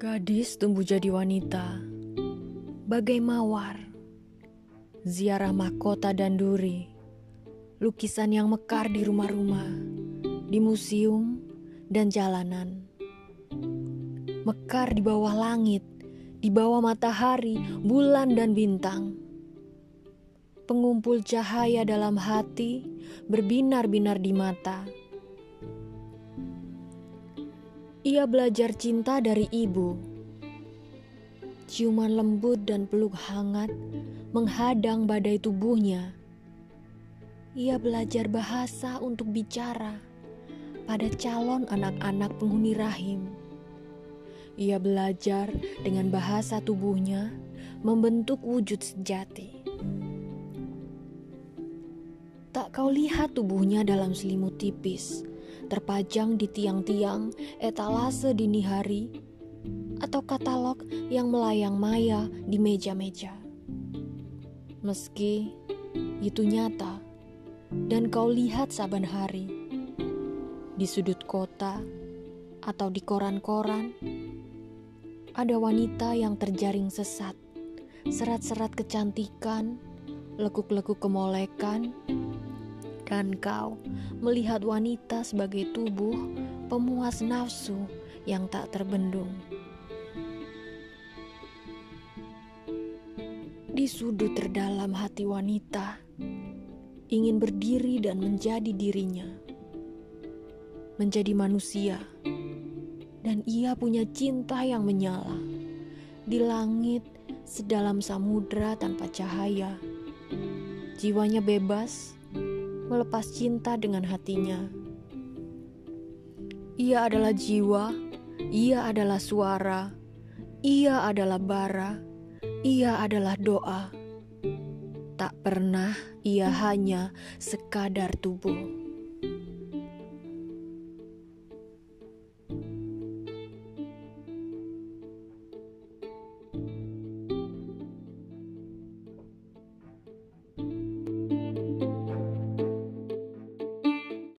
Gadis tumbuh jadi wanita, bagai mawar, ziarah mahkota dan duri, lukisan yang mekar di rumah-rumah, di museum dan jalanan. Mekar di bawah langit, di bawah matahari, bulan dan bintang. Pengumpul cahaya dalam hati, berbinar-binar di mata ia belajar cinta dari ibu. Ciuman lembut dan peluk hangat menghadang badai tubuhnya. Ia belajar bahasa untuk bicara pada calon anak-anak penghuni rahim. Ia belajar dengan bahasa tubuhnya membentuk wujud sejati. Tak kau lihat tubuhnya dalam selimut tipis terpajang di tiang-tiang etalase dini hari, atau katalog yang melayang maya di meja-meja. Meski itu nyata, dan kau lihat saban hari di sudut kota atau di koran-koran, ada wanita yang terjaring sesat, serat-serat kecantikan, lekuk-lekuk kemolekan, dan kau melihat wanita sebagai tubuh pemuas nafsu yang tak terbendung. Di sudut terdalam hati wanita, ingin berdiri dan menjadi dirinya, menjadi manusia, dan ia punya cinta yang menyala di langit sedalam samudra tanpa cahaya. Jiwanya bebas melepas cinta dengan hatinya. Ia adalah jiwa, ia adalah suara, ia adalah bara, ia adalah doa. Tak pernah ia hanya sekadar tubuh.